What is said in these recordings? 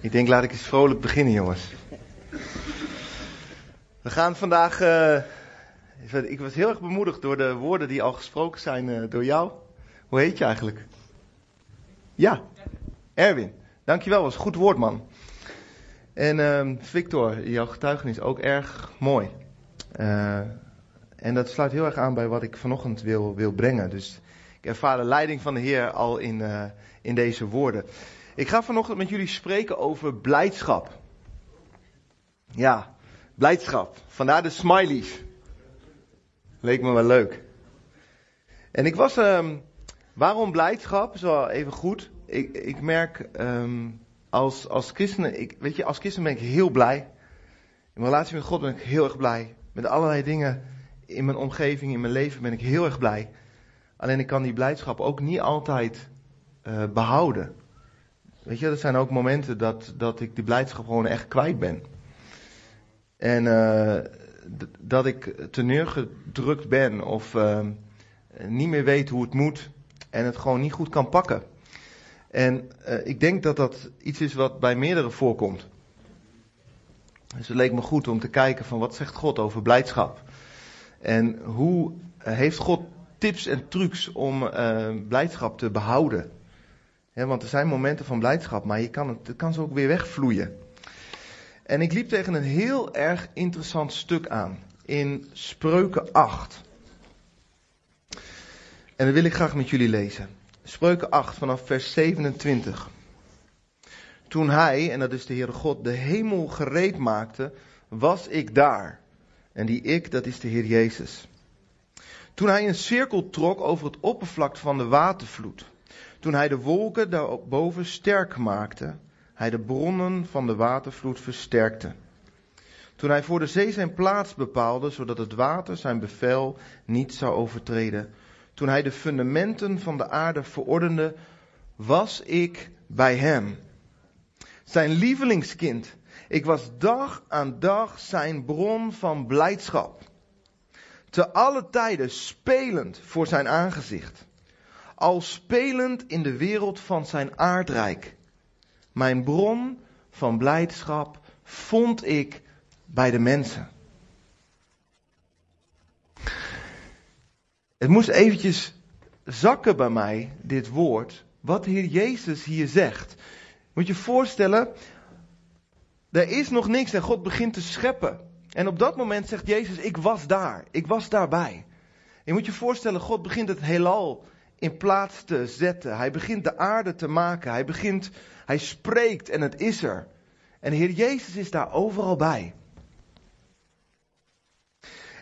ik denk, laat ik eens vrolijk beginnen, jongens. We gaan vandaag. eh, ik was heel erg bemoedigd door de woorden die al gesproken zijn eh, door jou. Hoe heet je eigenlijk? Ja, Erwin. Dankjewel, was een goed woord, man. En ehm, Victor, jouw getuigenis ook erg mooi. Eh, en dat sluit heel erg aan bij wat ik vanochtend wil, wil brengen. Dus ik ervaar de leiding van de Heer al in, in deze woorden. Ik ga vanochtend met jullie spreken over blijdschap. Ja, blijdschap. Vandaar de smileys. Leek me wel leuk. En ik was, ehm, waarom blijdschap? Wel even goed. Ik, ik merk ehm, als, als christen, ik, weet je, als christen ben ik heel blij. In mijn relatie met God ben ik heel erg blij. Met allerlei dingen in mijn omgeving, in mijn leven ben ik heel erg blij. Alleen ik kan die blijdschap ook niet altijd eh, behouden. Weet je, er zijn ook momenten dat, dat ik die blijdschap gewoon echt kwijt ben. En d- dat ik teneurgedrukt ben of uh, niet meer weet hoe het moet en het gewoon niet goed kan pakken. En uh, ik denk dat dat iets is wat bij meerdere voorkomt. Dus het leek me goed om te kijken van wat zegt God over blijdschap. En hoe heeft God tips en trucs om blijdschap te behouden. Want er zijn momenten van blijdschap, maar je kan het, het kan ze ook weer wegvloeien. En ik liep tegen een heel erg interessant stuk aan. In Spreuken 8. En dat wil ik graag met jullie lezen. Spreuken 8 vanaf vers 27. Toen hij, en dat is de Heere God, de hemel gereed maakte, was ik daar. En die ik, dat is de Heer Jezus. Toen hij een cirkel trok over het oppervlak van de watervloed. Toen hij de wolken daarboven sterk maakte, hij de bronnen van de watervloed versterkte. Toen hij voor de zee zijn plaats bepaalde, zodat het water zijn bevel niet zou overtreden. Toen hij de fundamenten van de aarde verordende, was ik bij hem. Zijn lievelingskind. Ik was dag aan dag zijn bron van blijdschap. Te alle tijden spelend voor zijn aangezicht al spelend in de wereld van zijn aardrijk. Mijn bron van blijdschap vond ik bij de mensen. Het moest eventjes zakken bij mij, dit woord, wat de Heer Jezus hier zegt. Moet je voorstellen, er is nog niks en God begint te scheppen. En op dat moment zegt Jezus, ik was daar, ik was daarbij. Je moet je voorstellen, God begint het heelal in plaats te zetten. Hij begint de aarde te maken. Hij begint, hij spreekt en het is er. En de Heer Jezus is daar overal bij.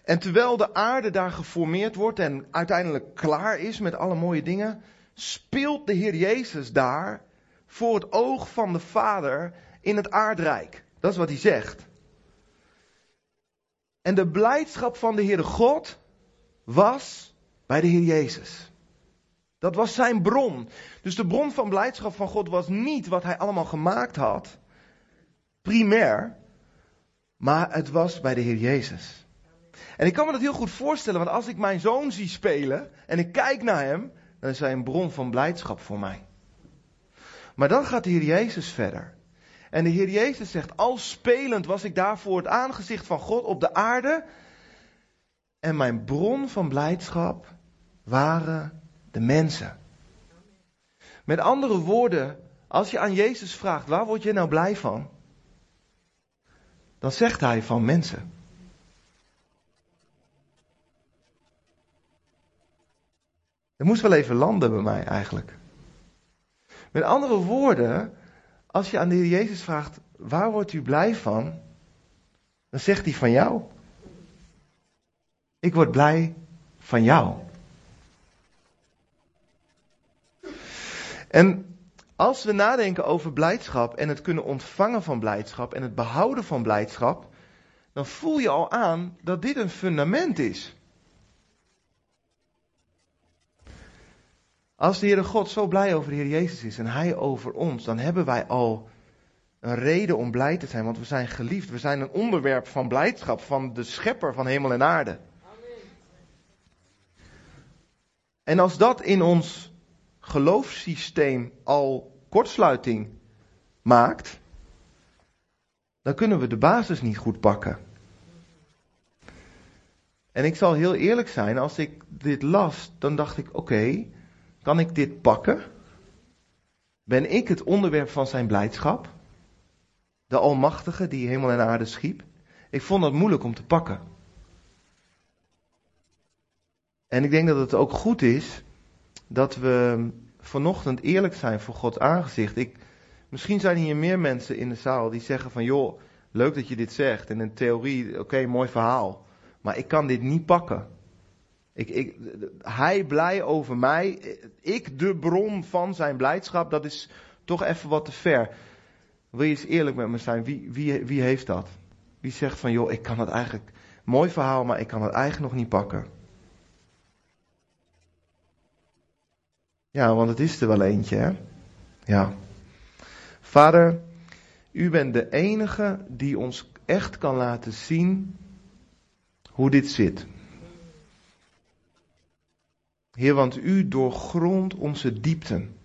En terwijl de aarde daar geformeerd wordt en uiteindelijk klaar is met alle mooie dingen, speelt de Heer Jezus daar voor het oog van de Vader in het aardrijk. Dat is wat hij zegt. En de blijdschap van de Heere God was bij de Heer Jezus. Dat was zijn bron. Dus de bron van blijdschap van God was niet wat hij allemaal gemaakt had, primair, maar het was bij de Heer Jezus. En ik kan me dat heel goed voorstellen, want als ik mijn zoon zie spelen en ik kijk naar hem, dan is hij een bron van blijdschap voor mij. Maar dan gaat de Heer Jezus verder. En de Heer Jezus zegt, al spelend was ik daar voor het aangezicht van God op de aarde. En mijn bron van blijdschap waren de mensen. Met andere woorden, als je aan Jezus vraagt, waar word je nou blij van? Dan zegt hij van mensen. Het moest wel even landen bij mij eigenlijk. Met andere woorden, als je aan de Heer Jezus vraagt, waar wordt u blij van? Dan zegt hij van jou. Ik word blij van jou. En als we nadenken over blijdschap en het kunnen ontvangen van blijdschap en het behouden van blijdschap, dan voel je al aan dat dit een fundament is. Als de Heere God zo blij over de Heer Jezus is en Hij over ons, dan hebben wij al een reden om blij te zijn, want we zijn geliefd. We zijn een onderwerp van blijdschap van de schepper van hemel en aarde. En als dat in ons geloofssysteem al kortsluiting maakt, dan kunnen we de basis niet goed pakken. En ik zal heel eerlijk zijn, als ik dit las, dan dacht ik: oké, kan ik dit pakken? Ben ik het onderwerp van zijn blijdschap? De Almachtige die hemel en aarde schiep? Ik vond dat moeilijk om te pakken. En ik denk dat het ook goed is dat we vanochtend eerlijk zijn voor Gods aangezicht. Ik, misschien zijn hier meer mensen in de zaal die zeggen van joh, leuk dat je dit zegt. En in theorie, oké, mooi verhaal. Maar ik kan dit niet pakken. Ik, ik, hij blij over mij. Ik de bron van zijn blijdschap. Dat is toch even wat te ver. Wil je eens eerlijk met me zijn? Wie, wie, wie heeft dat? Wie zegt van joh, ik kan het eigenlijk. Mooi verhaal, maar ik kan het eigenlijk nog niet pakken. Ja, want het is er wel eentje, hè? Ja. Vader, u bent de enige die ons echt kan laten zien hoe dit zit. Heer, want u doorgrondt onze diepten.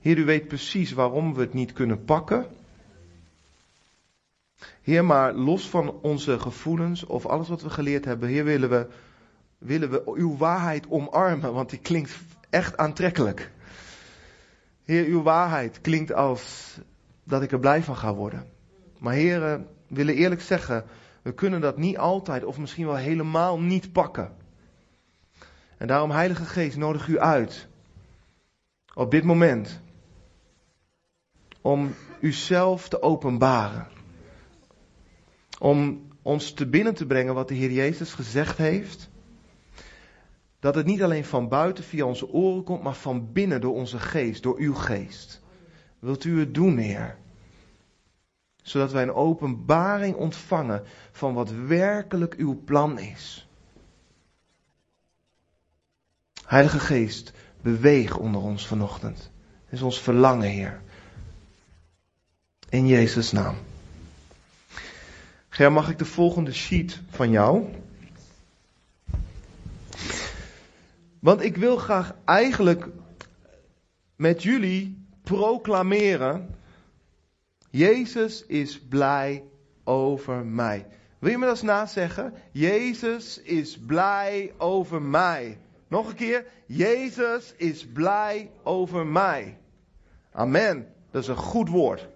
Heer, u weet precies waarom we het niet kunnen pakken. Heer, maar los van onze gevoelens of alles wat we geleerd hebben, Heer, willen we, willen we uw waarheid omarmen, want die klinkt echt aantrekkelijk. Heer, uw waarheid klinkt als dat ik er blij van ga worden. Maar Heer, we willen eerlijk zeggen, we kunnen dat niet altijd of misschien wel helemaal niet pakken. En daarom, Heilige Geest, nodig u uit op dit moment om uzelf te openbaren. Om ons te binnen te brengen wat de Heer Jezus gezegd heeft. Dat het niet alleen van buiten via onze oren komt, maar van binnen door onze geest, door uw geest. Wilt u het doen, Heer? Zodat wij een openbaring ontvangen van wat werkelijk uw plan is. Heilige Geest, beweeg onder ons vanochtend. Dat is ons verlangen, Heer. In Jezus' naam. Ger, mag ik de volgende sheet van jou? Want ik wil graag eigenlijk met jullie proclameren. Jezus is blij over mij. Wil je me dat eens nazeggen? Jezus is blij over mij. Nog een keer. Jezus is blij over mij. Amen. Dat is een goed woord.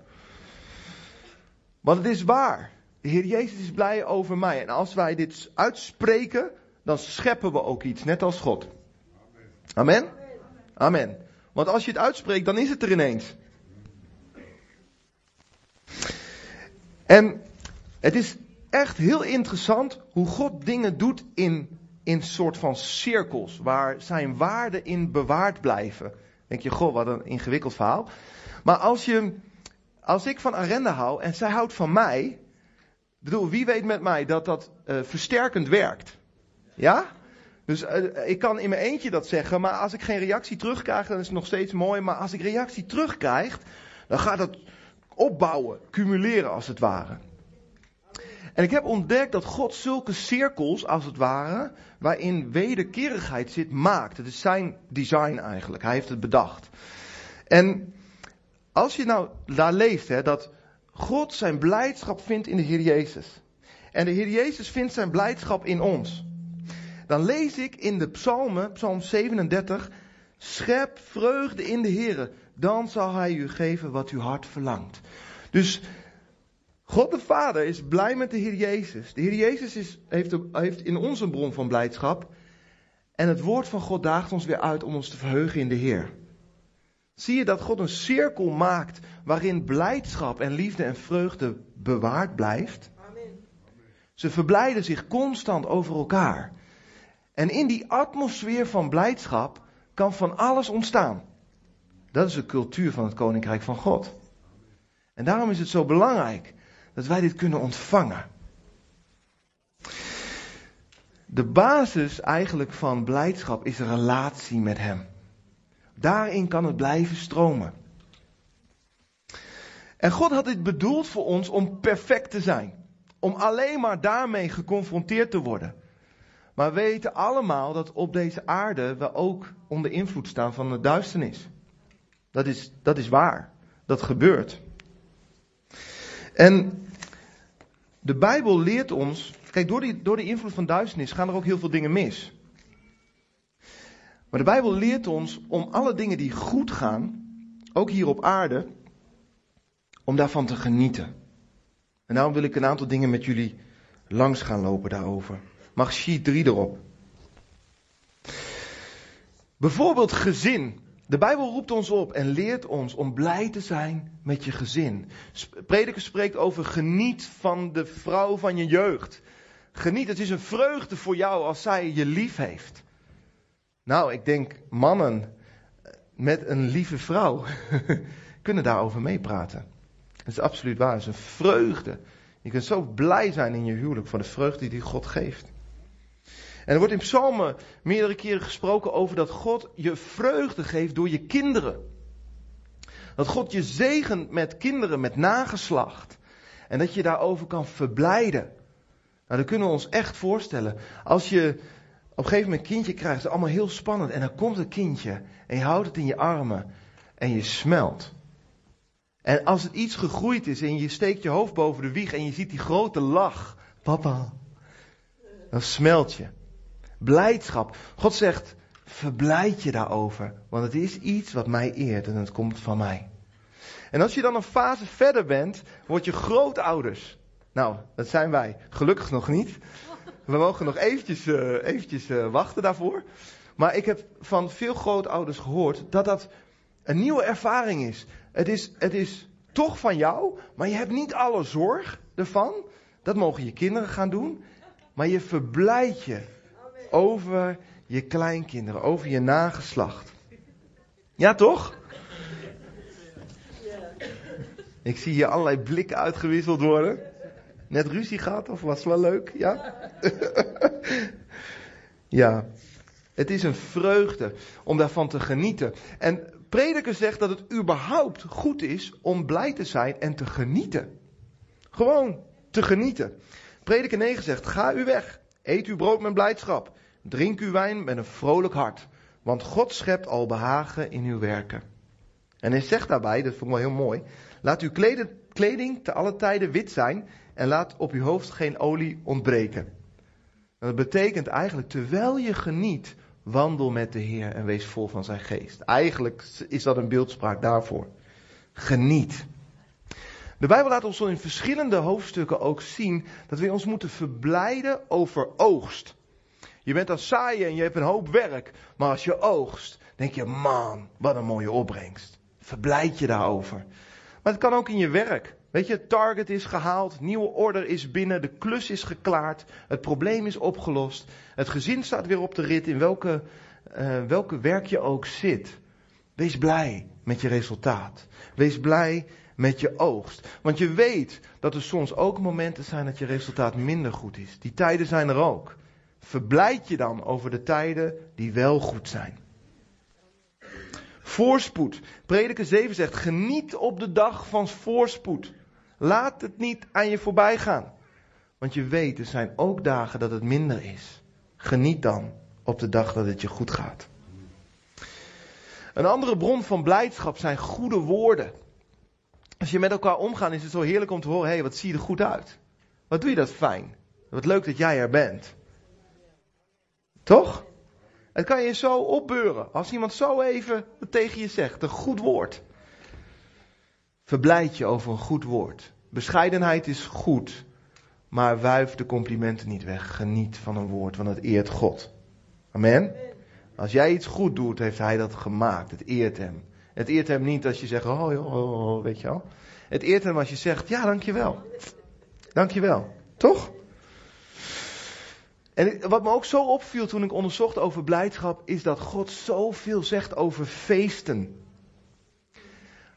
Want het is waar. De Heer Jezus is blij over mij. En als wij dit uitspreken, dan scheppen we ook iets, net als God. Amen? Amen. Want als je het uitspreekt, dan is het er ineens. En het is echt heel interessant hoe God dingen doet in, in soort van cirkels, waar zijn waarden in bewaard blijven. denk je, goh, wat een ingewikkeld verhaal. Maar als, je, als ik van Arenda hou en zij houdt van mij, bedoel, wie weet met mij dat dat uh, versterkend werkt? Ja? Dus uh, ik kan in mijn eentje dat zeggen, maar als ik geen reactie terugkrijg, dan is het nog steeds mooi. Maar als ik reactie terugkrijg, dan gaat het opbouwen, cumuleren als het ware. En ik heb ontdekt dat God zulke cirkels, als het ware, waarin wederkerigheid zit, maakt. Het is zijn design eigenlijk. Hij heeft het bedacht. En als je nou daar leest, hè, dat God zijn blijdschap vindt in de Heer Jezus. En de Heer Jezus vindt zijn blijdschap in ons. Dan lees ik in de psalmen, psalm 37, schep vreugde in de Heer. Dan zal hij u geven wat uw hart verlangt. Dus God de Vader is blij met de Heer Jezus. De Heer Jezus is, heeft, heeft in ons een bron van blijdschap. En het woord van God daagt ons weer uit om ons te verheugen in de Heer. Zie je dat God een cirkel maakt waarin blijdschap en liefde en vreugde bewaard blijft? Amen. Ze verblijden zich constant over elkaar. En in die atmosfeer van blijdschap kan van alles ontstaan. Dat is de cultuur van het Koninkrijk van God. En daarom is het zo belangrijk dat wij dit kunnen ontvangen. De basis eigenlijk van blijdschap is een relatie met Hem. Daarin kan het blijven stromen. En God had dit bedoeld voor ons om perfect te zijn. Om alleen maar daarmee geconfronteerd te worden. Maar we weten allemaal dat op deze aarde we ook onder invloed staan van de duisternis. Dat is, dat is waar. Dat gebeurt. En de Bijbel leert ons, kijk, door, die, door de invloed van duisternis gaan er ook heel veel dingen mis. Maar de Bijbel leert ons om alle dingen die goed gaan, ook hier op aarde, om daarvan te genieten. En daarom wil ik een aantal dingen met jullie langs gaan lopen daarover. Mag sheet 3 erop. Bijvoorbeeld gezin. De Bijbel roept ons op en leert ons om blij te zijn met je gezin. Prediker spreekt over geniet van de vrouw van je jeugd. Geniet, het is een vreugde voor jou als zij je lief heeft. Nou, ik denk mannen met een lieve vrouw kunnen daarover meepraten. Dat is absoluut waar, het is een vreugde. Je kunt zo blij zijn in je huwelijk voor de vreugde die God geeft. En er wordt in psalmen meerdere keren gesproken over dat God je vreugde geeft door je kinderen. Dat God je zegent met kinderen, met nageslacht. En dat je daarover kan verblijden. Nou, dat kunnen we ons echt voorstellen. Als je op een gegeven moment een kindje krijgt, is het allemaal heel spannend. En dan komt een kindje en je houdt het in je armen en je smelt. En als het iets gegroeid is en je steekt je hoofd boven de wieg en je ziet die grote lach, papa, dan smelt je. Blijdschap. God zegt, verblijd je daarover, want het is iets wat mij eert en het komt van mij. En als je dan een fase verder bent, word je grootouders. Nou, dat zijn wij. Gelukkig nog niet. We mogen nog eventjes, uh, eventjes uh, wachten daarvoor. Maar ik heb van veel grootouders gehoord dat dat een nieuwe ervaring is. Het is, het is toch van jou, maar je hebt niet alle zorg ervan. Dat mogen je kinderen gaan doen. Maar je verblijdt je over je kleinkinderen, over je nageslacht. Ja, toch? Ik zie hier allerlei blikken uitgewisseld worden. Net ruzie gehad, of was het wel leuk? Ja? ja. Het is een vreugde om daarvan te genieten. En Prediker zegt dat het überhaupt goed is om blij te zijn en te genieten. Gewoon te genieten. Prediker 9 zegt: Ga u weg, eet uw brood met blijdschap, drink uw wijn met een vrolijk hart, want God schept al behagen in uw werken. En hij zegt daarbij, dat vond ik wel heel mooi: Laat uw kleding te alle tijden wit zijn en laat op uw hoofd geen olie ontbreken. dat betekent eigenlijk, terwijl je geniet, Wandel met de Heer en wees vol van zijn geest. Eigenlijk is dat een beeldspraak daarvoor. Geniet. De Bijbel laat ons in verschillende hoofdstukken ook zien dat we ons moeten verblijden over oogst. Je bent aan het en je hebt een hoop werk, maar als je oogst, denk je, man, wat een mooie opbrengst. Verblijd je daarover. Maar het kan ook in je werk. Weet je, het target is gehaald, nieuwe order is binnen, de klus is geklaard, het probleem is opgelost, het gezin staat weer op de rit in welke, uh, welke werk je ook zit. Wees blij met je resultaat. Wees blij met je oogst. Want je weet dat er soms ook momenten zijn dat je resultaat minder goed is. Die tijden zijn er ook. Verblijd je dan over de tijden die wel goed zijn. Voorspoed. Prediker 7 zegt: geniet op de dag van voorspoed. Laat het niet aan je voorbij gaan. Want je weet, er zijn ook dagen dat het minder is. Geniet dan op de dag dat het je goed gaat. Een andere bron van blijdschap zijn goede woorden. Als je met elkaar omgaat, is het zo heerlijk om te horen: hé, hey, wat zie je er goed uit? Wat doe je dat fijn? Wat leuk dat jij er bent. Toch? Het kan je zo opbeuren. Als iemand zo even tegen je zegt, een goed woord. Verblijd je over een goed woord. Bescheidenheid is goed, maar wuif de complimenten niet weg. Geniet van een woord, want het eert God. Amen. Als jij iets goed doet, heeft hij dat gemaakt. Het eert hem. Het eert hem niet als je zegt, oh, oh, oh, oh weet je wel. Het eert hem als je zegt, ja, dankjewel. Dankjewel. Toch? En wat me ook zo opviel toen ik onderzocht over blijdschap, is dat God zoveel zegt over feesten.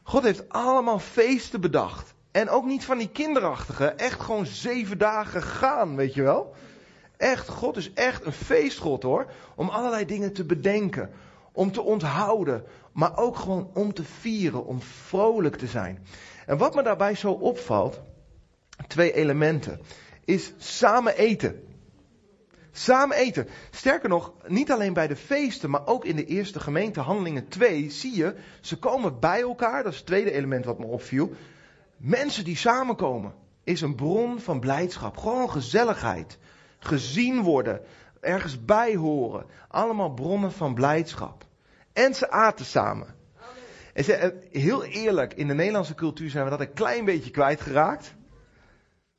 God heeft allemaal feesten bedacht. En ook niet van die kinderachtige, echt gewoon zeven dagen gaan, weet je wel. Echt, God is echt een feestgod hoor. Om allerlei dingen te bedenken, om te onthouden, maar ook gewoon om te vieren, om vrolijk te zijn. En wat me daarbij zo opvalt, twee elementen, is samen eten. Samen eten. Sterker nog, niet alleen bij de feesten, maar ook in de eerste gemeente, Handelingen 2, zie je, ze komen bij elkaar. Dat is het tweede element wat me opviel. Mensen die samenkomen is een bron van blijdschap. Gewoon gezelligheid. Gezien worden. Ergens bij horen. Allemaal bronnen van blijdschap. En ze aten samen. En ze, eh, heel eerlijk, in de Nederlandse cultuur zijn we dat een klein beetje kwijtgeraakt.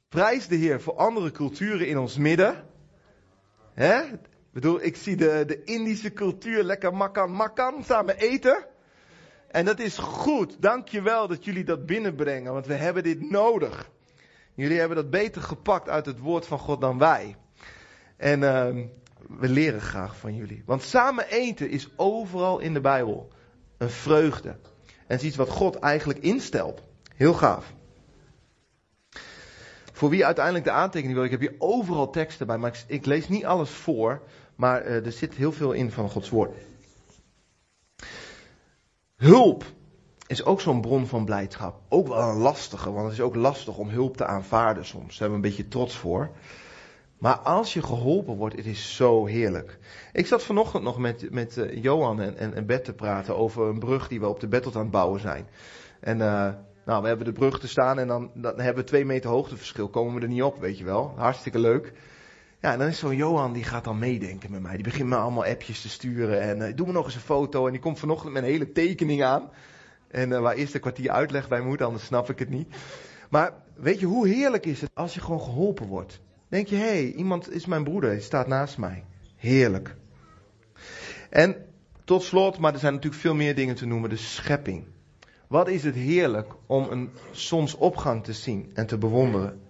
Prijs de Heer voor andere culturen in ons midden. Hè? Ik bedoel, ik zie de, de Indische cultuur lekker makkan makkan samen eten. En dat is goed. Dank je wel dat jullie dat binnenbrengen, want we hebben dit nodig. Jullie hebben dat beter gepakt uit het woord van God dan wij. En uh, we leren graag van jullie. Want samen eten is overal in de Bijbel een vreugde. En is iets wat God eigenlijk instelt. Heel gaaf. Voor wie uiteindelijk de aantekening wil, ik heb hier overal teksten bij, maar ik, lees niet alles voor, maar uh, er zit heel veel in van Gods woord. Hulp is ook zo'n bron van blijdschap. Ook wel een lastige, want het is ook lastig om hulp te aanvaarden soms. Daar hebben we een beetje trots voor. Maar als je geholpen wordt, het is zo heerlijk. Ik zat vanochtend nog met, met uh, Johan en, en, en Bert te praten over een brug die we op de Battle aan het bouwen zijn. En uh, nou, we hebben de brug te staan en dan, dan hebben we twee meter hoogteverschil. Komen we er niet op, weet je wel. Hartstikke leuk. Ja, en dan is zo'n Johan, die gaat dan meedenken met mij. Die begint me allemaal appjes te sturen. En uh, doe me nog eens een foto. En die komt vanochtend met een hele tekening aan. En uh, waar eerst een kwartier uitleg bij moet, anders snap ik het niet. Maar weet je, hoe heerlijk is het als je gewoon geholpen wordt? Denk je, hé, hey, iemand is mijn broeder, hij staat naast mij. Heerlijk. En tot slot, maar er zijn natuurlijk veel meer dingen te noemen, de schepping. Wat is het heerlijk om een zonsopgang te zien en te bewonderen.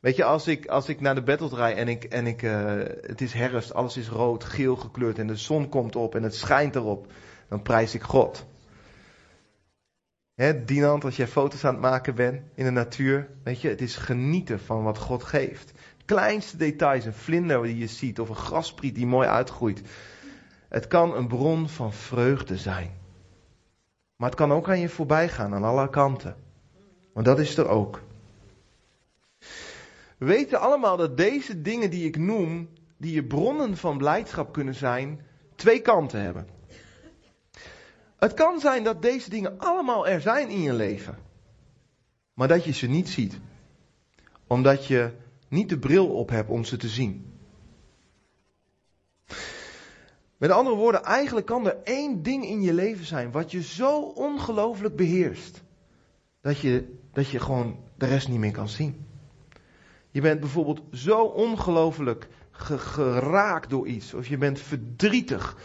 Weet je, als ik, als ik naar de battle rij en, ik, en ik, uh, het is herfst, alles is rood, geel gekleurd en de zon komt op en het schijnt erop, dan prijs ik God. Hè, Dinant, als jij foto's aan het maken bent in de natuur, weet je, het is genieten van wat God geeft. Kleinste details, een vlinder die je ziet of een graspriet die mooi uitgroeit. Het kan een bron van vreugde zijn. Maar het kan ook aan je voorbij gaan aan alle kanten. Want dat is er ook. We weten allemaal dat deze dingen die ik noem, die je bronnen van blijdschap kunnen zijn, twee kanten hebben. Het kan zijn dat deze dingen allemaal er zijn in je leven, maar dat je ze niet ziet, omdat je niet de bril op hebt om ze te zien. Met andere woorden, eigenlijk kan er één ding in je leven zijn wat je zo ongelooflijk beheerst, dat je, dat je gewoon de rest niet meer kan zien. Je bent bijvoorbeeld zo ongelooflijk geraakt door iets. Of je bent verdrietig.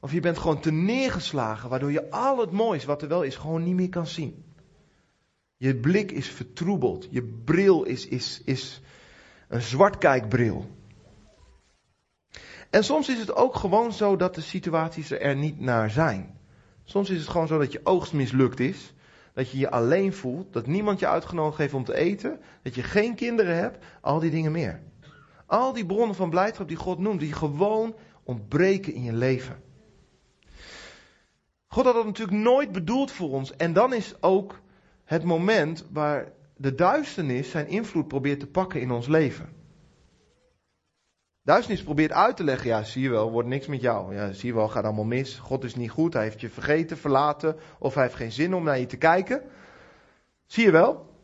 Of je bent gewoon te neergeslagen. Waardoor je al het moois wat er wel is gewoon niet meer kan zien. Je blik is vertroebeld. Je bril is, is, is een zwartkijkbril. En soms is het ook gewoon zo dat de situaties er niet naar zijn. Soms is het gewoon zo dat je oogst mislukt is. Dat je je alleen voelt, dat niemand je uitgenodigd heeft om te eten, dat je geen kinderen hebt, al die dingen meer. Al die bronnen van blijdschap die God noemt, die gewoon ontbreken in je leven. God had dat natuurlijk nooit bedoeld voor ons. En dan is ook het moment waar de duisternis zijn invloed probeert te pakken in ons leven. Duisternis probeert uit te leggen, ja zie je wel, wordt niks met jou. Ja, zie je wel, gaat allemaal mis. God is niet goed, hij heeft je vergeten, verlaten of hij heeft geen zin om naar je te kijken. Zie je wel?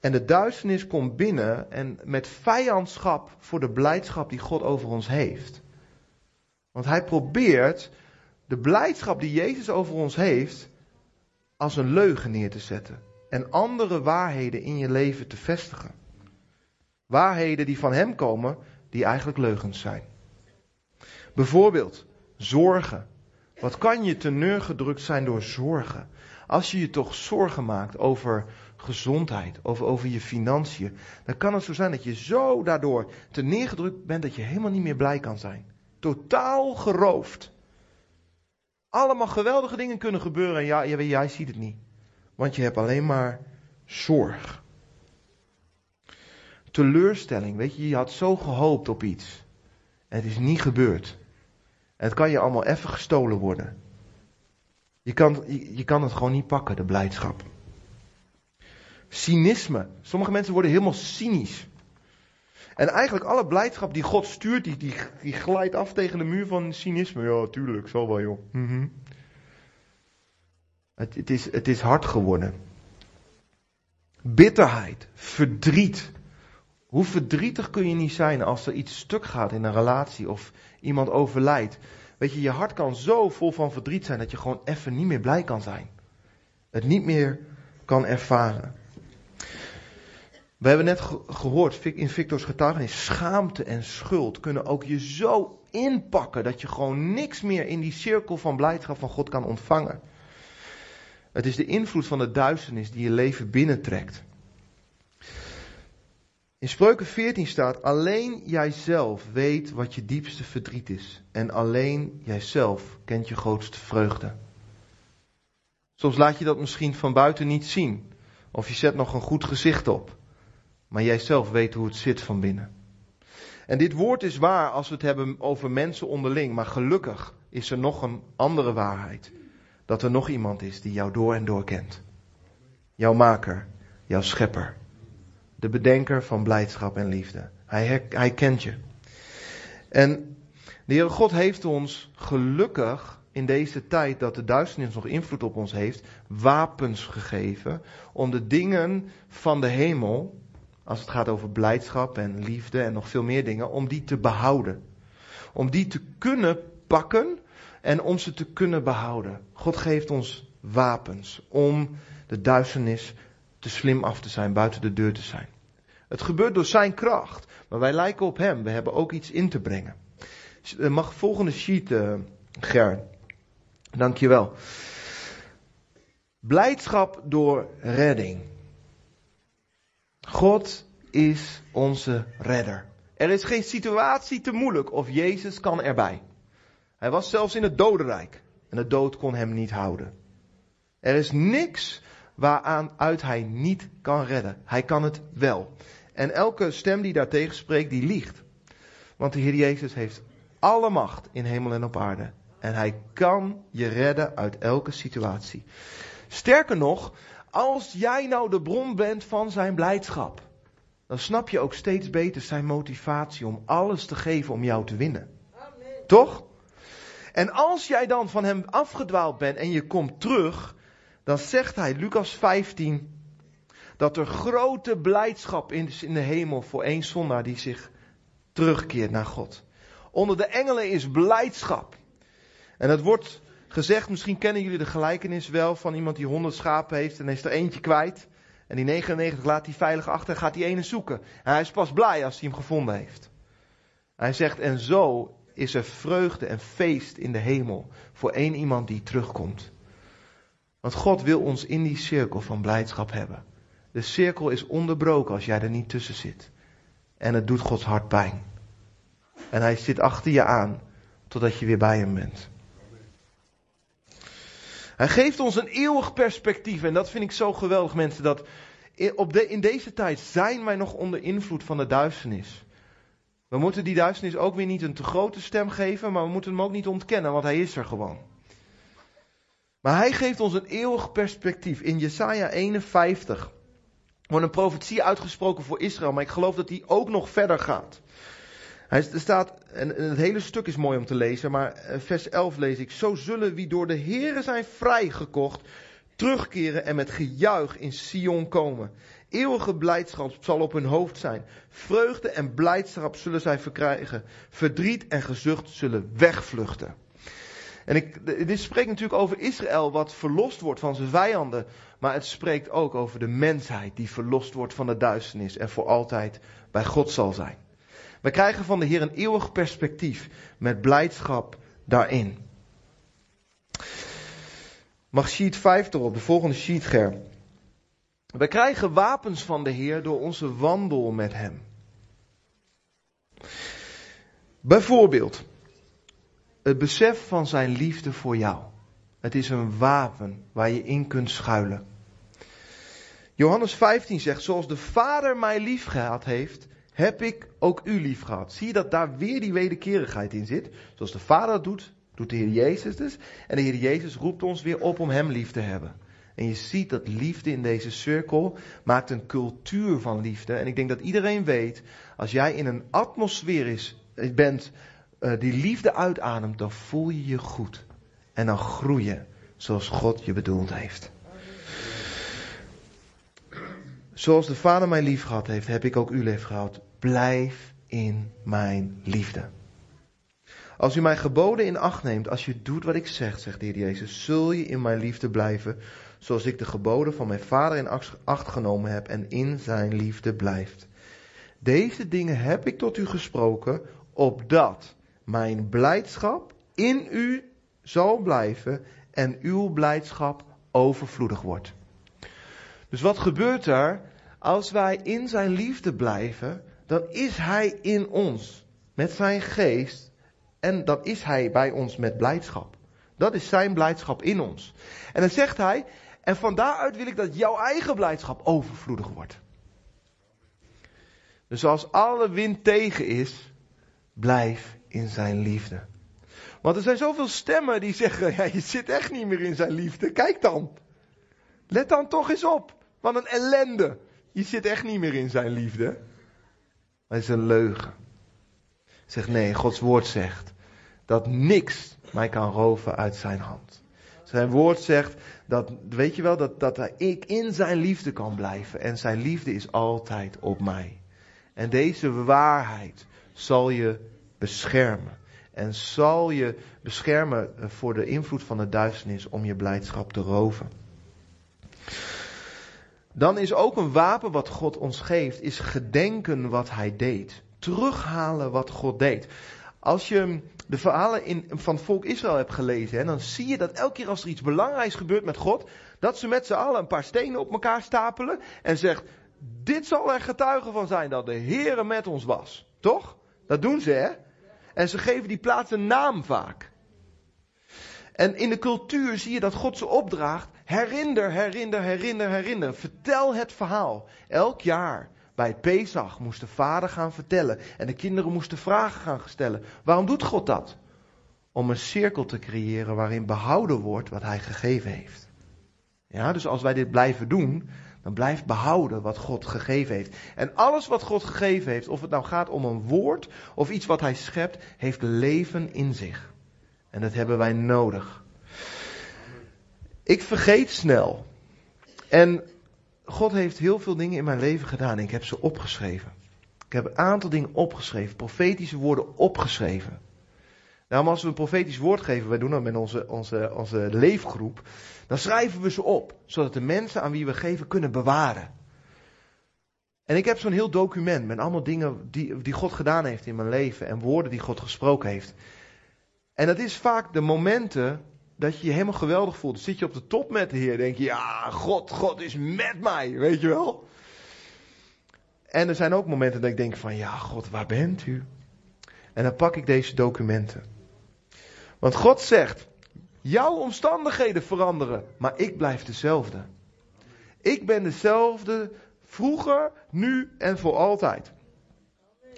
En de duisternis komt binnen en met vijandschap voor de blijdschap die God over ons heeft. Want hij probeert de blijdschap die Jezus over ons heeft als een leugen neer te zetten. En andere waarheden in je leven te vestigen. Waarheden die van hem komen, die eigenlijk leugens zijn. Bijvoorbeeld zorgen. Wat kan je teneurgedrukt zijn door zorgen? Als je je toch zorgen maakt over gezondheid, over, over je financiën, dan kan het zo zijn dat je zo daardoor te neergedrukt bent dat je helemaal niet meer blij kan zijn. Totaal geroofd. Allemaal geweldige dingen kunnen gebeuren en jij, jij ziet het niet. Want je hebt alleen maar zorg. Teleurstelling, weet je, je had zo gehoopt op iets. En het is niet gebeurd. Het kan je allemaal even gestolen worden. Je kan, je, je kan het gewoon niet pakken, de blijdschap. Cynisme. Sommige mensen worden helemaal cynisch. En eigenlijk alle blijdschap die God stuurt, die, die, die glijdt af tegen de muur van cynisme. Ja, tuurlijk, zal wel joh. -hmm. het, het, is, het is hard geworden. bitterheid, verdriet. Hoe verdrietig kun je niet zijn als er iets stuk gaat in een relatie of iemand overlijdt? Weet je, je hart kan zo vol van verdriet zijn dat je gewoon even niet meer blij kan zijn. Het niet meer kan ervaren. We hebben net gehoord in Victor's getuigenis, schaamte en schuld kunnen ook je zo inpakken dat je gewoon niks meer in die cirkel van blijdschap van God kan ontvangen. Het is de invloed van de duisternis die je leven binnentrekt. In Spreuken 14 staat: Alleen jijzelf weet wat je diepste verdriet is. En alleen jijzelf kent je grootste vreugde. Soms laat je dat misschien van buiten niet zien. Of je zet nog een goed gezicht op. Maar jijzelf weet hoe het zit van binnen. En dit woord is waar als we het hebben over mensen onderling. Maar gelukkig is er nog een andere waarheid. Dat er nog iemand is die jou door en door kent. Jouw maker, jouw schepper. De bedenker van blijdschap en liefde. Hij, hij kent je. En de Heere God heeft ons gelukkig in deze tijd dat de duisternis nog invloed op ons heeft, wapens gegeven om de dingen van de hemel, als het gaat over blijdschap en liefde en nog veel meer dingen, om die te behouden. Om die te kunnen pakken en om ze te kunnen behouden. God geeft ons wapens om de duisternis te slim af te zijn, buiten de deur te zijn. Het gebeurt door zijn kracht, maar wij lijken op hem. We hebben ook iets in te brengen. Mag volgende sheet, uh, Ger. Dankjewel. Blijdschap door redding. God is onze redder. Er is geen situatie te moeilijk of Jezus kan erbij. Hij was zelfs in het dodenrijk en de dood kon hem niet houden. Er is niks waaraan uit hij niet kan redden. Hij kan het wel. En elke stem die daartegen spreekt, die liegt. Want de Heer Jezus heeft alle macht in hemel en op aarde. En hij kan je redden uit elke situatie. Sterker nog, als jij nou de bron bent van zijn blijdschap, dan snap je ook steeds beter zijn motivatie om alles te geven om jou te winnen. Amen. Toch? En als jij dan van hem afgedwaald bent en je komt terug, dan zegt hij, Lucas 15, dat er grote blijdschap is in de hemel voor één zondaar die zich terugkeert naar God. Onder de engelen is blijdschap. En het wordt gezegd, misschien kennen jullie de gelijkenis wel van iemand die honderd schapen heeft en is er eentje kwijt. En die 99 laat hij veilig achter en gaat die ene zoeken. En hij is pas blij als hij hem gevonden heeft. Hij zegt, en zo is er vreugde en feest in de hemel voor één iemand die terugkomt. Want God wil ons in die cirkel van blijdschap hebben. De cirkel is onderbroken als jij er niet tussen zit. En het doet Gods hart pijn. En hij zit achter je aan totdat je weer bij hem bent. Hij geeft ons een eeuwig perspectief. En dat vind ik zo geweldig, mensen. Dat op de, in deze tijd zijn wij nog onder invloed van de duisternis. We moeten die duisternis ook weer niet een te grote stem geven, maar we moeten hem ook niet ontkennen, want hij is er gewoon. Maar hij geeft ons een eeuwig perspectief. In Jesaja 51 wordt een profetie uitgesproken voor Israël, maar ik geloof dat die ook nog verder gaat. Hij, staat, en het hele stuk is mooi om te lezen, maar eh, vers 11 lees ik. Zo zullen wie door de Here zijn vrijgekocht, terugkeren en met gejuich in Sion komen. Eeuwige blijdschap zal op hun hoofd zijn. Vreugde en blijdschap zullen zij verkrijgen. Verdriet en gezucht zullen wegvluchten. En ik, dit spreekt natuurlijk over Israël, wat verlost wordt van zijn vijanden. Maar het spreekt ook over de mensheid die verlost wordt van de duisternis en voor altijd bij God zal zijn. We krijgen van de Heer een eeuwig perspectief met blijdschap daarin. Mag sheet 5 erop, de volgende sheet, Ger. We krijgen wapens van de Heer door onze wandel met Hem. Bijvoorbeeld, het besef van Zijn liefde voor jou. Het is een wapen waar je in kunt schuilen. Johannes 15 zegt, zoals de Vader mij lief gehad heeft, heb ik ook u lief gehad. Zie je dat daar weer die wederkerigheid in zit? Zoals de Vader dat doet, doet de Heer Jezus dus. En de Heer Jezus roept ons weer op om Hem lief te hebben. En je ziet dat liefde in deze cirkel maakt een cultuur van liefde. En ik denk dat iedereen weet, als jij in een atmosfeer is, bent uh, die liefde uitademt, dan voel je je goed. En dan groei je zoals God je bedoeld heeft. Zoals de Vader mij lief gehad heeft, heb ik ook u lief gehad. Blijf in mijn liefde. Als u mijn geboden in acht neemt, als je doet wat ik zeg, zegt de Heer Jezus, zul je in mijn liefde blijven, zoals ik de geboden van mijn Vader in acht genomen heb en in zijn liefde blijft. Deze dingen heb ik tot u gesproken, opdat mijn blijdschap in u zal blijven en uw blijdschap overvloedig wordt. Dus wat gebeurt er als wij in zijn liefde blijven? Dan is hij in ons met zijn geest en dan is hij bij ons met blijdschap. Dat is zijn blijdschap in ons. En dan zegt hij, en van daaruit wil ik dat jouw eigen blijdschap overvloedig wordt. Dus als alle wind tegen is, blijf in zijn liefde. Want er zijn zoveel stemmen die zeggen, ja, je zit echt niet meer in zijn liefde. Kijk dan. Let dan toch eens op. Wat een ellende. Je zit echt niet meer in zijn liefde. Maar is een leugen. Zeg nee, Gods woord zegt dat niks mij kan roven uit zijn hand. Zijn woord zegt dat, weet je wel, dat, dat ik in zijn liefde kan blijven. En zijn liefde is altijd op mij. En deze waarheid zal je beschermen. En zal je beschermen voor de invloed van de duisternis om je blijdschap te roven. Dan is ook een wapen wat God ons geeft, is gedenken wat hij deed. Terughalen wat God deed. Als je de verhalen in, van volk Israël hebt gelezen, hè, dan zie je dat elke keer als er iets belangrijks gebeurt met God, dat ze met z'n allen een paar stenen op elkaar stapelen en zegt, dit zal er getuige van zijn dat de Heere met ons was. Toch? Dat doen ze, hè? En ze geven die plaats een naam vaak. En in de cultuur zie je dat God ze opdraagt. Herinner, herinner, herinner, herinner. Vertel het verhaal. Elk jaar bij Pesach moest de vader gaan vertellen. En de kinderen moesten vragen gaan stellen. Waarom doet God dat? Om een cirkel te creëren waarin behouden wordt wat hij gegeven heeft. Ja, dus als wij dit blijven doen, dan blijft behouden wat God gegeven heeft. En alles wat God gegeven heeft, of het nou gaat om een woord of iets wat hij schept, heeft leven in zich. En dat hebben wij nodig. Ik vergeet snel. En God heeft heel veel dingen in mijn leven gedaan ik heb ze opgeschreven. Ik heb een aantal dingen opgeschreven, profetische woorden opgeschreven. Nou, als we een profetisch woord geven, wij doen dat met onze, onze, onze leefgroep, dan schrijven we ze op, zodat de mensen aan wie we geven kunnen bewaren. En ik heb zo'n heel document met allemaal dingen die, die God gedaan heeft in mijn leven en woorden die God gesproken heeft. En dat is vaak de momenten dat je je helemaal geweldig voelt. Zit je op de top met de Heer, denk je, ja, God, God is met mij, weet je wel. En er zijn ook momenten dat ik denk van, ja, God, waar bent u? En dan pak ik deze documenten. Want God zegt, jouw omstandigheden veranderen, maar ik blijf dezelfde. Ik ben dezelfde vroeger, nu en voor altijd.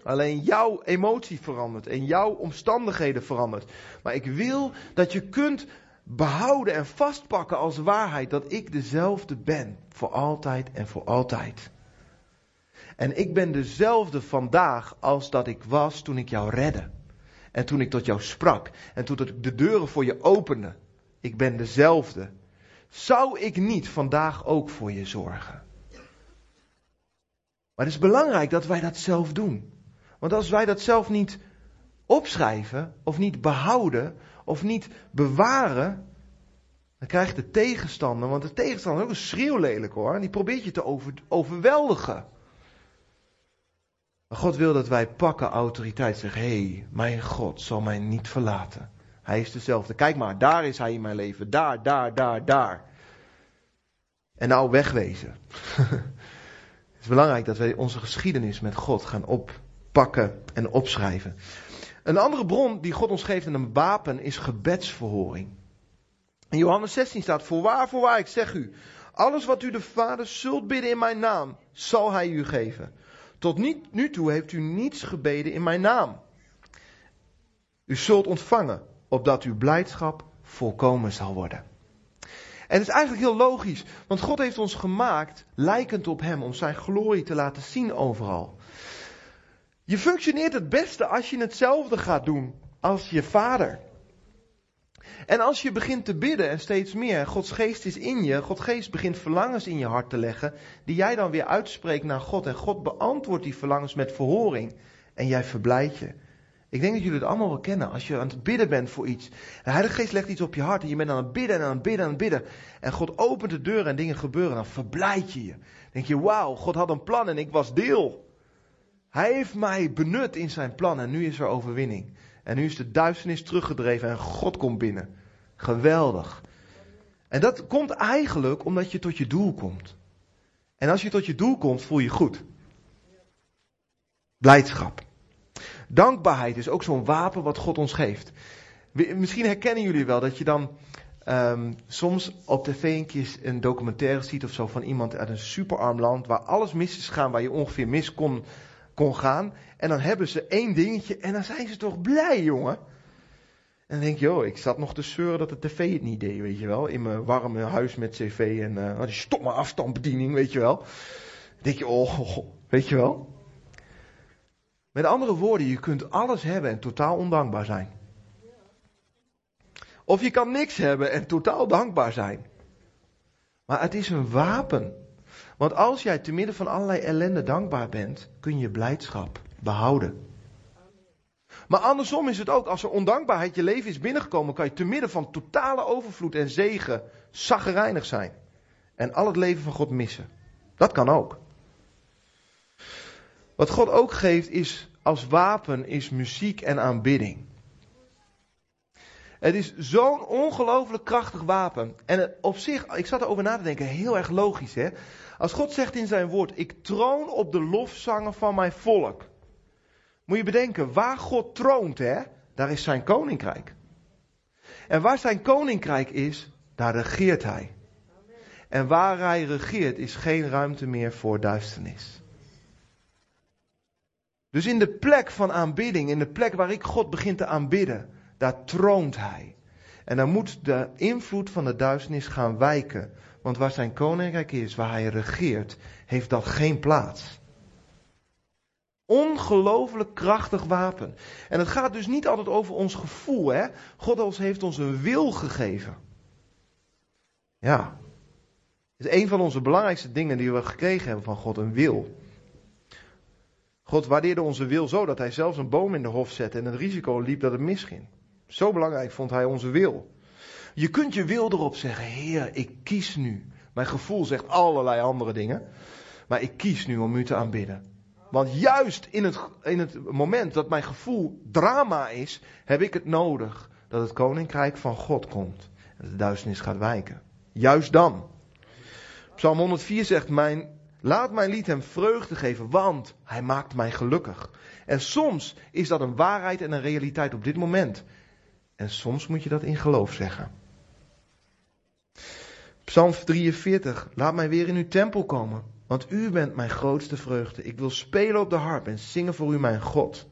Alleen jouw emotie verandert en jouw omstandigheden verandert. Maar ik wil dat je kunt behouden en vastpakken als waarheid dat ik dezelfde ben. Voor altijd en voor altijd. En ik ben dezelfde vandaag als dat ik was toen ik jou redde. En toen ik tot jou sprak. En toen ik de deuren voor je opende. Ik ben dezelfde. Zou ik niet vandaag ook voor je zorgen? Maar het is belangrijk dat wij dat zelf doen. Want als wij dat zelf niet opschrijven, of niet behouden, of niet bewaren, dan krijgt de tegenstander, want de tegenstander is ook een schreeuwlelijk hoor, die probeert je te over, overweldigen. Maar God wil dat wij pakken autoriteit, zeggen, hé, hey, mijn God zal mij niet verlaten. Hij is dezelfde. Kijk maar, daar is hij in mijn leven, daar, daar, daar, daar. En nou wegwezen. Het is belangrijk dat wij onze geschiedenis met God gaan oppakken en opschrijven. Een andere bron die God ons geeft in een wapen is gebedsverhoring. In Johannes 16 staat, voorwaar, voorwaar, ik zeg u, alles wat u de Vader zult bidden in mijn naam, zal hij u geven. Tot nu toe heeft u niets gebeden in mijn naam. U zult ontvangen, opdat uw blijdschap volkomen zal worden. En het is eigenlijk heel logisch, want God heeft ons gemaakt lijkend op Hem, om Zijn glorie te laten zien overal. Je functioneert het beste als je hetzelfde gaat doen als je vader. En als je begint te bidden en steeds meer, Gods geest is in je, Gods geest begint verlangens in je hart te leggen, die jij dan weer uitspreekt naar God. En God beantwoordt die verlangens met verhoring. En jij verblijdt je. Ik denk dat jullie het allemaal wel kennen. Als je aan het bidden bent voor iets. De Heilige Geest legt iets op je hart. En je bent aan het bidden en aan het bidden en aan het bidden. En God opent de deur en dingen gebeuren. Dan verblijd je je. Dan denk je, wauw, God had een plan en ik was deel. Hij heeft mij benut in zijn plan en nu is er overwinning. En nu is de duisternis teruggedreven en God komt binnen. Geweldig. En dat komt eigenlijk omdat je tot je doel komt. En als je tot je doel komt, voel je goed. Blijdschap. Dankbaarheid is ook zo'n wapen wat God ons geeft. Misschien herkennen jullie wel dat je dan um, soms op tv een een documentaire ziet of zo van iemand uit een superarm land waar alles mis is gegaan, waar je ongeveer mis kon, kon gaan. En dan hebben ze één dingetje en dan zijn ze toch blij, jongen. En dan denk je, oh, ik zat nog te zeuren dat de tv het niet deed, weet je wel. In mijn warme huis met cv en uh, die stomme afstandsbediening, weet je wel. Dan denk je, oh, weet je wel. Met andere woorden, je kunt alles hebben en totaal ondankbaar zijn. Of je kan niks hebben en totaal dankbaar zijn. Maar het is een wapen. Want als jij te midden van allerlei ellende dankbaar bent, kun je blijdschap behouden. Maar andersom is het ook, als er ondankbaarheid je leven is binnengekomen, kan je te midden van totale overvloed en zegen zaggerijnig zijn. En al het leven van God missen. Dat kan ook. Wat God ook geeft is als wapen is muziek en aanbidding. Het is zo'n ongelooflijk krachtig wapen. En op zich, ik zat erover na te denken, heel erg logisch hè. Als God zegt in zijn woord, ik troon op de lofzangen van mijn volk. Moet je bedenken, waar God troont hè, daar is zijn koninkrijk. En waar zijn koninkrijk is, daar regeert hij. En waar hij regeert is geen ruimte meer voor duisternis. Dus in de plek van aanbidding, in de plek waar ik God begin te aanbidden, daar troont hij. En dan moet de invloed van de duisternis gaan wijken. Want waar zijn koninkrijk is, waar hij regeert, heeft dat geen plaats. Ongelooflijk krachtig wapen. En het gaat dus niet altijd over ons gevoel. Hè? God heeft ons een wil gegeven. Ja. Het is een van onze belangrijkste dingen die we gekregen hebben van God, een wil. God waardeerde onze wil zo dat hij zelfs een boom in de hof zette en het risico liep dat het misging. Zo belangrijk vond hij onze wil. Je kunt je wil erop zeggen, Heer, ik kies nu. Mijn gevoel zegt allerlei andere dingen, maar ik kies nu om u te aanbidden. Want juist in het, in het moment dat mijn gevoel drama is, heb ik het nodig dat het koninkrijk van God komt. En de duisternis gaat wijken. Juist dan. Psalm 104 zegt, mijn Laat mijn lied hem vreugde geven, want hij maakt mij gelukkig. En soms is dat een waarheid en een realiteit op dit moment. En soms moet je dat in geloof zeggen. Psalm 43. Laat mij weer in uw tempel komen, want u bent mijn grootste vreugde. Ik wil spelen op de harp en zingen voor u mijn God.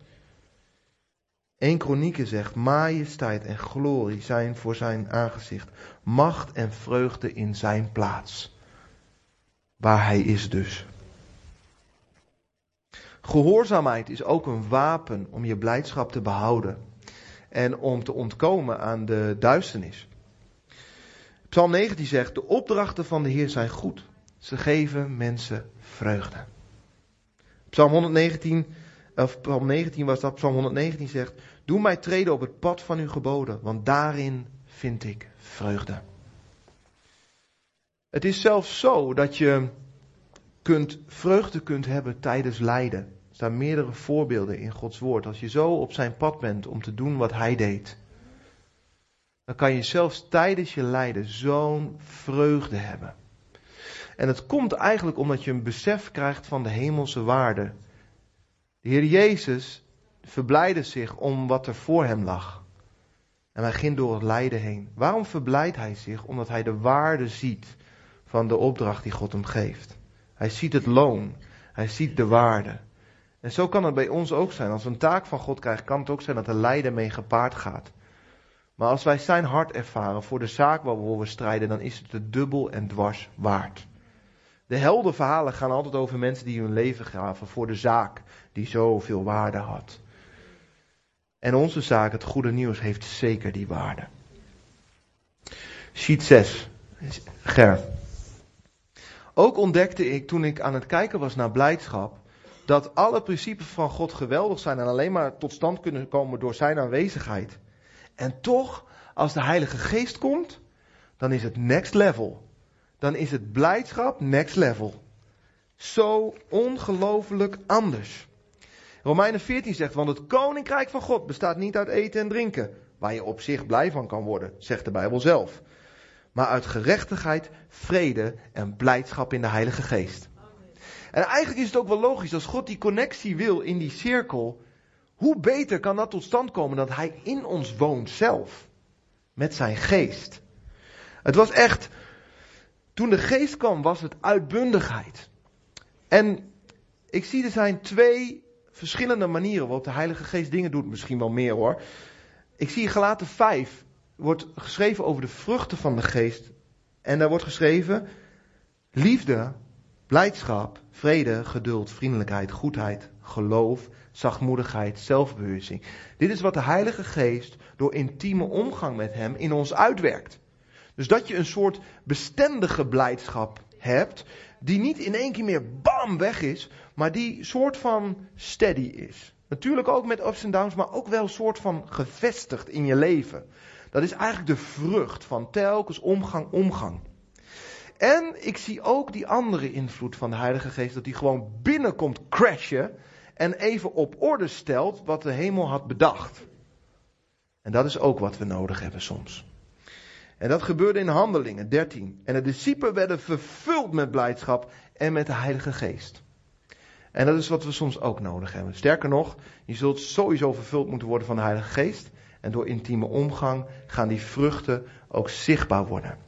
1 Kronieken zegt, majesteit en glorie zijn voor zijn aangezicht, macht en vreugde in zijn plaats waar hij is dus. Gehoorzaamheid is ook een wapen om je blijdschap te behouden en om te ontkomen aan de duisternis. Psalm 19 zegt: De opdrachten van de Heer zijn goed. Ze geven mensen vreugde. Psalm 119, of Psalm 19 was dat, Psalm 119 zegt: Doe mij treden op het pad van uw geboden, want daarin vind ik vreugde. Het is zelfs zo dat je kunt, vreugde kunt hebben tijdens lijden. Er staan meerdere voorbeelden in Gods woord. Als je zo op zijn pad bent om te doen wat hij deed, dan kan je zelfs tijdens je lijden zo'n vreugde hebben. En het komt eigenlijk omdat je een besef krijgt van de hemelse waarde. De Heer Jezus verblijde zich om wat er voor hem lag. En hij ging door het lijden heen. Waarom verblijdt hij zich? Omdat hij de waarde ziet van de opdracht die God hem geeft. Hij ziet het loon. Hij ziet de waarde. En zo kan het bij ons ook zijn. Als we een taak van God krijgen, kan het ook zijn dat er lijden mee gepaard gaat. Maar als wij zijn hart ervaren voor de zaak waarvoor we strijden, dan is het de dubbel en dwars waard. De heldenverhalen gaan altijd over mensen die hun leven gaven voor de zaak die zoveel waarde had. En onze zaak, het goede nieuws, heeft zeker die waarde. Sheet 6. Ger. Ook ontdekte ik toen ik aan het kijken was naar blijdschap. dat alle principes van God geweldig zijn en alleen maar tot stand kunnen komen door zijn aanwezigheid. En toch, als de Heilige Geest komt, dan is het next level. Dan is het blijdschap next level. Zo ongelooflijk anders. Romeinen 14 zegt, want het koninkrijk van God bestaat niet uit eten en drinken, waar je op zich blij van kan worden, zegt de Bijbel zelf. Maar uit gerechtigheid, vrede en blijdschap in de Heilige Geest. En eigenlijk is het ook wel logisch, als God die connectie wil in die cirkel, hoe beter kan dat tot stand komen dat Hij in ons woont zelf, met zijn geest. Het was echt, toen de geest kwam, was het uitbundigheid. En ik zie er zijn twee verschillende manieren waarop de Heilige Geest dingen doet. Misschien wel meer hoor. Ik zie gelaten 5 wordt geschreven over de vruchten van de geest. En daar wordt geschreven liefde, blijdschap, vrede, geduld, vriendelijkheid, goedheid, geloof, zachtmoedigheid, zelfbeheersing. Dit is wat de Heilige Geest door intieme omgang met Hem in ons uitwerkt. Dus dat je een soort bestendige blijdschap hebt, die niet in één keer meer bam weg is, maar die soort van steady is. Natuurlijk ook met ups en downs, maar ook wel een soort van gevestigd in je leven. Dat is eigenlijk de vrucht van telkens omgang, omgang. En ik zie ook die andere invloed van de Heilige Geest, dat die gewoon binnenkomt crashen en even op orde stelt wat de hemel had bedacht. En dat is ook wat we nodig hebben soms. En dat gebeurde in Handelingen 13. En de discipelen werden vervuld met blijdschap en met de Heilige Geest. En dat is wat we soms ook nodig hebben. Sterker nog, je zult sowieso vervuld moeten worden van de Heilige Geest. En door intieme omgang gaan die vruchten ook zichtbaar worden.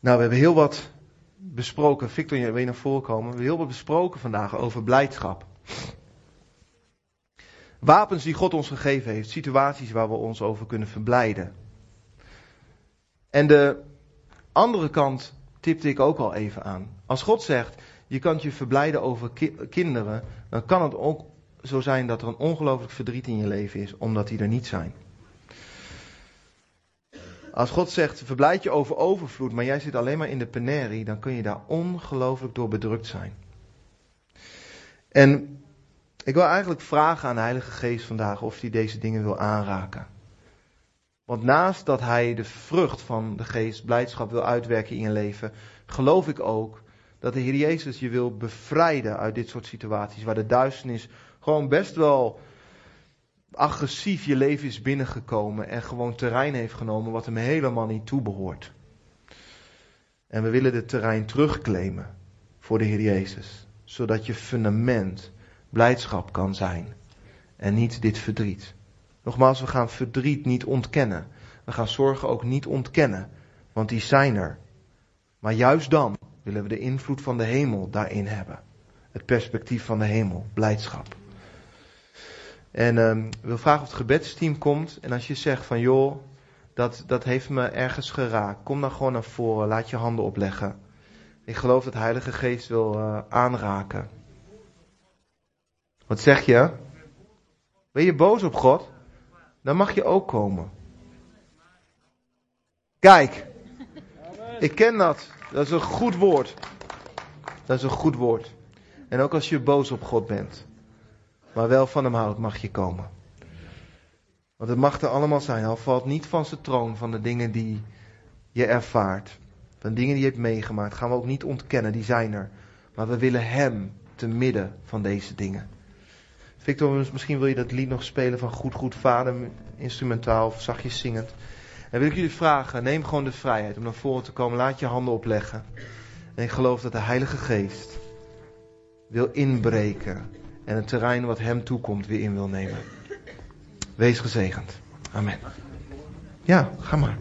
Nou, we hebben heel wat besproken. Victor, je weet naar voren komen. We hebben heel wat besproken vandaag over blijdschap. Wapens die God ons gegeven heeft. Situaties waar we ons over kunnen verblijden. En de andere kant tipte ik ook al even aan. Als God zegt, je kan je verblijden over kinderen, dan kan het ook zo zijn dat er een ongelooflijk verdriet in je leven is, omdat die er niet zijn. Als God zegt, verblijd je over overvloed, maar jij zit alleen maar in de penerie, dan kun je daar ongelooflijk door bedrukt zijn. En ik wil eigenlijk vragen aan de Heilige Geest vandaag of hij deze dingen wil aanraken. Want naast dat hij de vrucht van de geest, blijdschap wil uitwerken in je leven, geloof ik ook dat de Heer Jezus je wil bevrijden uit dit soort situaties, waar de duisternis gewoon best wel agressief je leven is binnengekomen en gewoon terrein heeft genomen wat hem helemaal niet toebehoort. En we willen dit terrein terugclaimen voor de Heer Jezus, zodat je fundament blijdschap kan zijn en niet dit verdriet. Nogmaals, we gaan verdriet niet ontkennen. We gaan zorgen ook niet ontkennen, want die zijn er. Maar juist dan willen we de invloed van de hemel daarin hebben. Het perspectief van de hemel, blijdschap. En ik wil vragen of het gebedsteam komt. En als je zegt van joh, dat, dat heeft me ergens geraakt. Kom dan gewoon naar voren, laat je handen opleggen. Ik geloof dat de Heilige Geest wil uh, aanraken. Wat zeg je? Ben je boos op God? Dan mag je ook komen. Kijk, ik ken dat. Dat is een goed woord. Dat is een goed woord. En ook als je boos op God bent, maar wel van hem houdt, mag je komen. Want het mag er allemaal zijn. Hij valt niet van zijn troon van de dingen die je ervaart. Van dingen die je hebt meegemaakt. Gaan we ook niet ontkennen, die zijn er. Maar we willen hem te midden van deze dingen. Victor, misschien wil je dat lied nog spelen van Goed Goed Vader, instrumentaal of zachtjes zingend. En wil ik jullie vragen, neem gewoon de vrijheid om naar voren te komen. Laat je handen opleggen. En ik geloof dat de Heilige Geest wil inbreken en het terrein wat hem toekomt weer in wil nemen. Wees gezegend. Amen. Ja, ga maar.